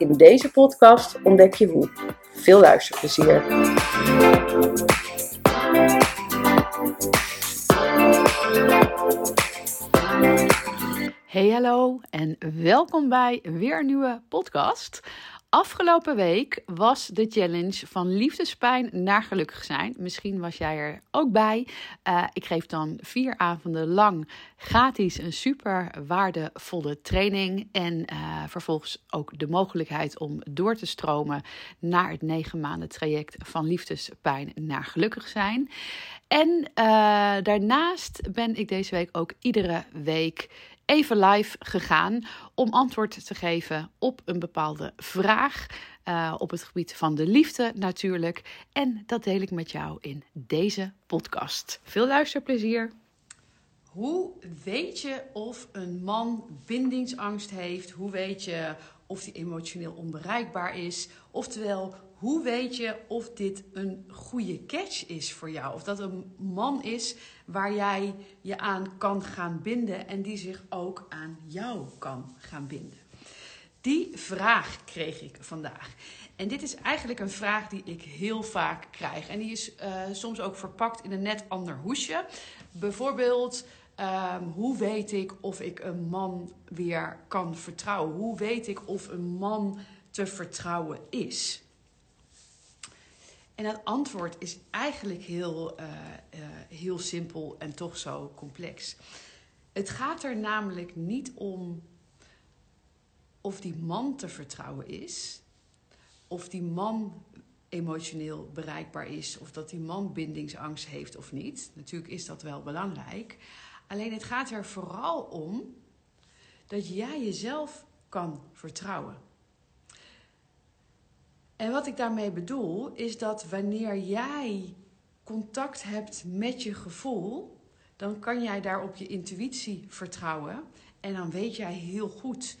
In deze podcast ontdek je hoe. Veel luisterplezier. Hey hallo en welkom bij weer een nieuwe podcast. Afgelopen week was de challenge van liefdespijn naar gelukkig zijn. Misschien was jij er ook bij. Uh, ik geef dan vier avonden lang gratis een super waardevolle training. En uh, vervolgens ook de mogelijkheid om door te stromen naar het negen maanden traject van liefdespijn naar gelukkig zijn. En uh, daarnaast ben ik deze week ook iedere week even live gegaan om antwoord te geven op een bepaalde vraag. Uh, op het gebied van de liefde natuurlijk. En dat deel ik met jou in deze podcast. Veel luisterplezier. Hoe weet je of een man bindingsangst heeft? Hoe weet je of hij emotioneel onbereikbaar is? Oftewel, hoe weet je of dit een goede catch is voor jou? Of dat een man is waar jij je aan kan gaan binden en die zich ook aan jou kan gaan binden? Die vraag kreeg ik vandaag. En dit is eigenlijk een vraag die ik heel vaak krijg. En die is uh, soms ook verpakt in een net ander hoesje. Bijvoorbeeld, um, hoe weet ik of ik een man weer kan vertrouwen? Hoe weet ik of een man te vertrouwen is? En het antwoord is eigenlijk heel, uh, uh, heel simpel en toch zo complex. Het gaat er namelijk niet om of die man te vertrouwen is, of die man emotioneel bereikbaar is, of dat die man bindingsangst heeft of niet. Natuurlijk is dat wel belangrijk. Alleen het gaat er vooral om dat jij jezelf kan vertrouwen. En wat ik daarmee bedoel, is dat wanneer jij contact hebt met je gevoel, dan kan jij daar op je intuïtie vertrouwen. En dan weet jij heel goed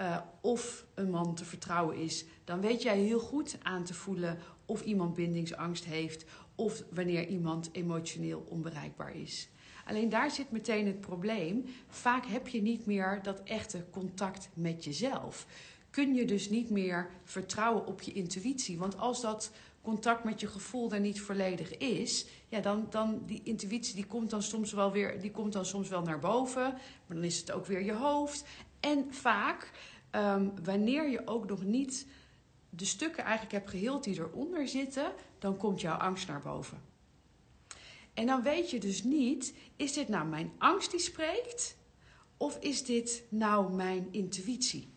uh, of een man te vertrouwen is. Dan weet jij heel goed aan te voelen of iemand bindingsangst heeft of wanneer iemand emotioneel onbereikbaar is. Alleen daar zit meteen het probleem. Vaak heb je niet meer dat echte contact met jezelf kun je dus niet meer vertrouwen op je intuïtie. Want als dat contact met je gevoel er niet volledig is, ja, dan, dan die intuïtie die komt dan soms wel weer, die komt dan soms wel naar boven, maar dan is het ook weer je hoofd. En vaak, um, wanneer je ook nog niet de stukken eigenlijk hebt geheeld die eronder zitten, dan komt jouw angst naar boven. En dan weet je dus niet, is dit nou mijn angst die spreekt? Of is dit nou mijn intuïtie?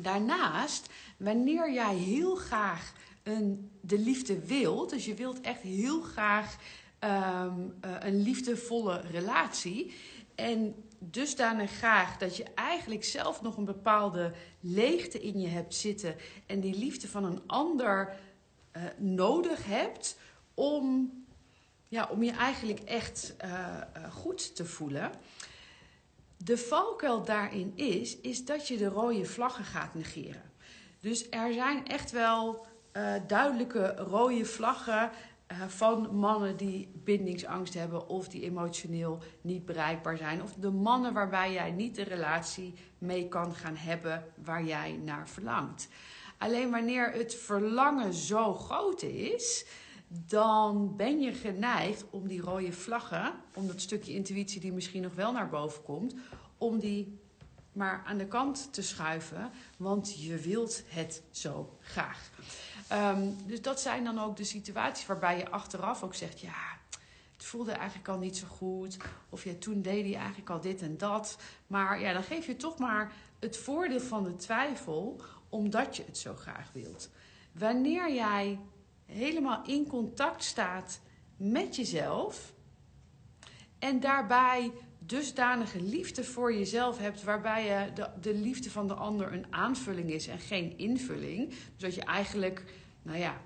Daarnaast, wanneer jij heel graag een, de liefde wilt, dus je wilt echt heel graag um, uh, een liefdevolle relatie. En dusdanig graag dat je eigenlijk zelf nog een bepaalde leegte in je hebt zitten. En die liefde van een ander uh, nodig hebt om, ja, om je eigenlijk echt uh, goed te voelen. De valkuil daarin is, is dat je de rode vlaggen gaat negeren. Dus er zijn echt wel uh, duidelijke rode vlaggen uh, van mannen die bindingsangst hebben of die emotioneel niet bereikbaar zijn. Of de mannen waarbij jij niet de relatie mee kan gaan hebben waar jij naar verlangt. Alleen wanneer het verlangen zo groot is, dan ben je geneigd om die rode vlaggen, om dat stukje intuïtie die misschien nog wel naar boven komt, om die maar aan de kant te schuiven, want je wilt het zo graag. Um, dus dat zijn dan ook de situaties waarbij je achteraf ook zegt: ja, het voelde eigenlijk al niet zo goed. Of ja, toen deed hij eigenlijk al dit en dat. Maar ja, dan geef je toch maar het voordeel van de twijfel, omdat je het zo graag wilt. Wanneer jij helemaal in contact staat met jezelf en daarbij dusdanige liefde voor jezelf hebt, waarbij je de, de liefde van de ander een aanvulling is en geen invulling. Dus dat je eigenlijk, nou ja,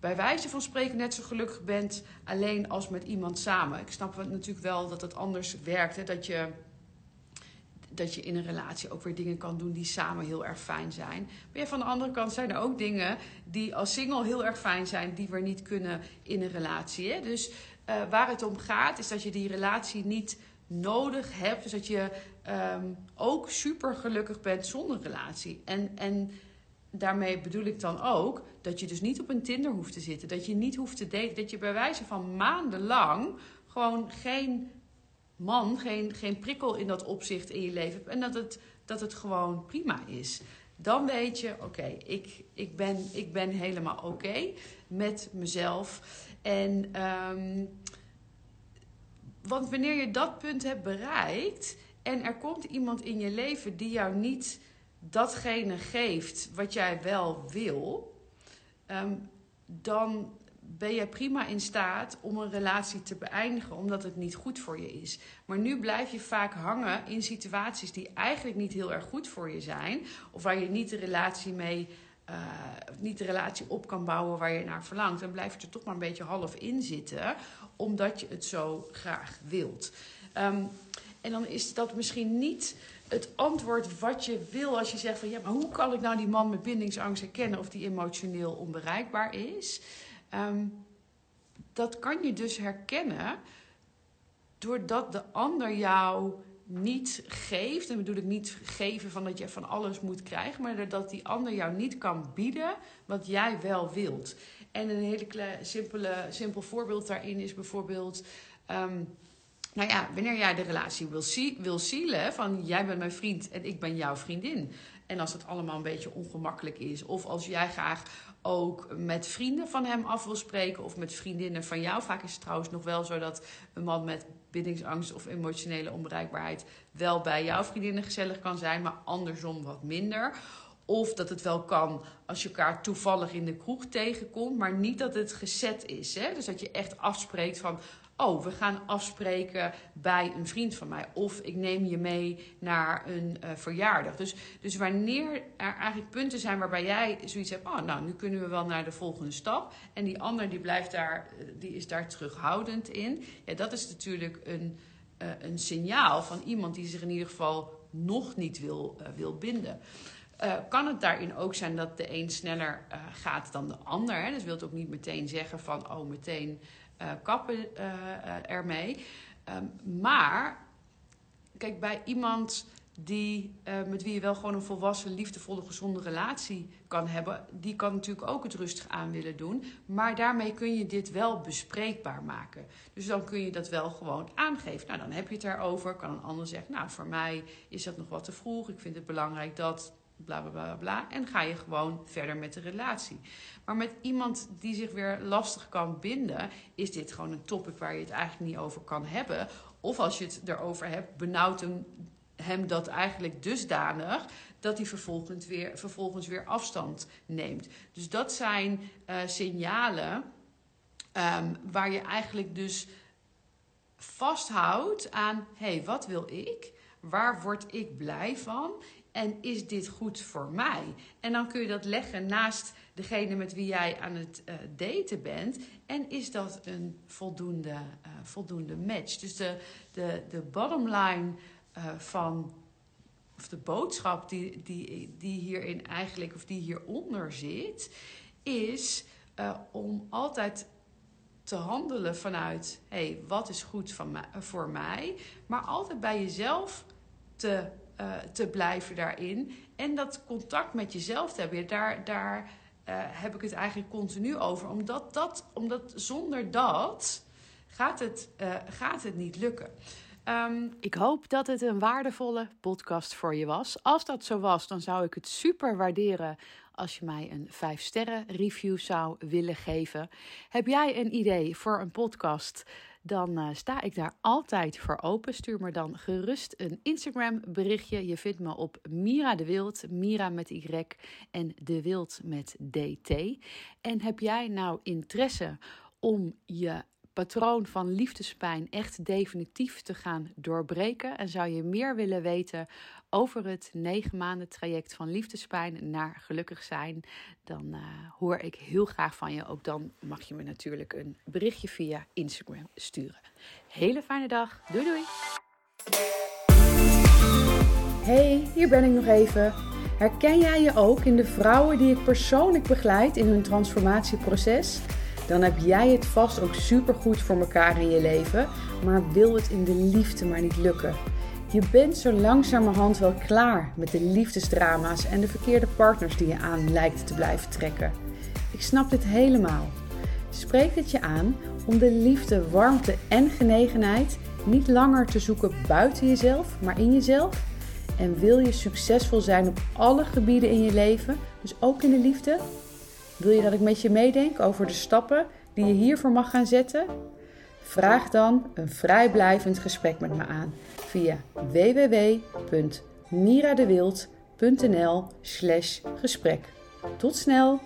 bij wijze van spreken net zo gelukkig bent alleen als met iemand samen. Ik snap natuurlijk wel dat het anders werkt. Hè? Dat, je, dat je in een relatie ook weer dingen kan doen die samen heel erg fijn zijn. Maar ja, van de andere kant zijn er ook dingen die als single heel erg fijn zijn, die we niet kunnen in een relatie. Hè? Dus uh, waar het om gaat, is dat je die relatie niet nodig hebt. Dus dat je um, ook super gelukkig bent zonder relatie. En, en daarmee bedoel ik dan ook dat je dus niet op een Tinder hoeft te zitten. Dat je niet hoeft te daten. Dat je bij wijze van maandenlang gewoon geen man, geen, geen prikkel in dat opzicht in je leven hebt. En dat het, dat het gewoon prima is. Dan weet je, oké, ik, ik, ben, ik ben helemaal oké met mezelf. En um, want wanneer je dat punt hebt bereikt en er komt iemand in je leven die jou niet datgene geeft wat jij wel wil, ehm, dan ben je prima in staat om een relatie te beëindigen, omdat het niet goed voor je is. Maar nu blijf je vaak hangen in situaties die eigenlijk niet heel erg goed voor je zijn, of waar je niet de relatie mee. Uh, niet de relatie op kan bouwen waar je naar verlangt. Dan blijf je er toch maar een beetje half in zitten, omdat je het zo graag wilt. Um, en dan is dat misschien niet het antwoord wat je wil als je zegt van ja, maar hoe kan ik nou die man met bindingsangst herkennen of die emotioneel onbereikbaar is? Um, dat kan je dus herkennen doordat de ander jou niet geeft. En bedoel ik niet geven van dat je van alles moet krijgen, maar dat die ander jou niet kan bieden wat jij wel wilt. En een hele simpele, simpel voorbeeld daarin is bijvoorbeeld. Um, nou ja, wanneer jij de relatie wil, wil zielen van jij bent mijn vriend en ik ben jouw vriendin. En als het allemaal een beetje ongemakkelijk is. Of als jij graag ook met vrienden van hem af wil spreken. Of met vriendinnen van jou. Vaak is het trouwens nog wel zo dat een man met bindingsangst of emotionele onbereikbaarheid wel bij jouw vriendinnen gezellig kan zijn. Maar andersom wat minder. Of dat het wel kan als je elkaar toevallig in de kroeg tegenkomt, maar niet dat het gezet is. Hè? Dus dat je echt afspreekt van, oh, we gaan afspreken bij een vriend van mij. Of ik neem je mee naar een uh, verjaardag. Dus, dus wanneer er eigenlijk punten zijn waarbij jij zoiets hebt, oh, nou, nu kunnen we wel naar de volgende stap. En die ander die blijft daar, die is daar terughoudend in. Ja, dat is natuurlijk een, uh, een signaal van iemand die zich in ieder geval nog niet wil, wil binden. Uh, kan het daarin ook zijn dat de een sneller uh, gaat dan de ander? Hè? Dus wil ook niet meteen zeggen van, oh, meteen uh, kappen ermee. Um, maar, kijk, bij iemand die, met wie je wel gewoon een volwassen, liefdevolle, gezonde relatie kan hebben, die kan natuurlijk ook het rustig aan willen doen. Maar daarmee kun je dit wel bespreekbaar maken. Dus dan kun je dat wel gewoon aangeven. Nou, dan heb je het erover. Kan een ander zeggen, nou, voor mij is dat nog wat te vroeg. Ik vind het belangrijk dat bla bla bla. En ga je gewoon verder met de relatie. Maar met iemand die zich weer lastig kan binden, is dit gewoon een topic waar je het eigenlijk niet over kan hebben. Of als je het erover hebt, benauwt hem, dat eigenlijk dusdanig dat hij vervolgens weer, vervolgens weer afstand neemt. Dus dat zijn uh, signalen um, waar je eigenlijk dus vasthoudt aan: hé, hey, wat wil ik? Waar word ik blij van? En is dit goed voor mij? En dan kun je dat leggen naast degene met wie jij aan het uh, daten bent. En is dat een voldoende, uh, voldoende match? Dus de, de, de bottom line uh, van. Of de boodschap die, die, die hierin eigenlijk, of die hieronder zit, is om altijd te handelen vanuit: hé, hey, wat is goed van voor mij? Maar altijd bij jezelf te uh, te blijven daarin. En dat contact met jezelf te hebben. Daar, daar uh, heb ik het eigenlijk continu over. Omdat, dat, omdat zonder dat gaat het, uh, gaat het niet lukken. Um, ik hoop dat het een waardevolle podcast voor je was. Als dat zo was, dan zou ik het super waarderen als je mij een 5 sterren review zou willen geven. Heb jij een idee voor een podcast? Dan uh, sta ik daar altijd voor open. Stuur me dan gerust een Instagram berichtje. Je vindt me op Mira de Wild, Mira met Y en de Wild met DT. En heb jij nou interesse om je patroon van liefdespijn echt definitief te gaan doorbreken en zou je meer willen weten over het negen maanden traject van liefdespijn naar gelukkig zijn, dan uh, hoor ik heel graag van je. Ook dan mag je me natuurlijk een berichtje via Instagram sturen. Hele fijne dag. Doei doei. Hey, hier ben ik nog even. Herken jij je ook in de vrouwen die ik persoonlijk begeleid in hun transformatieproces? Dan heb jij het vast ook supergoed voor elkaar in je leven, maar wil het in de liefde maar niet lukken. Je bent zo langzamerhand wel klaar met de liefdesdrama's en de verkeerde partners die je aan lijkt te blijven trekken. Ik snap dit helemaal. Spreek het je aan om de liefde, warmte en genegenheid niet langer te zoeken buiten jezelf, maar in jezelf? En wil je succesvol zijn op alle gebieden in je leven, dus ook in de liefde? Wil je dat ik met je meedenk over de stappen die je hiervoor mag gaan zetten? Vraag dan een vrijblijvend gesprek met me aan via www.miradewild.nl/gesprek. Tot snel!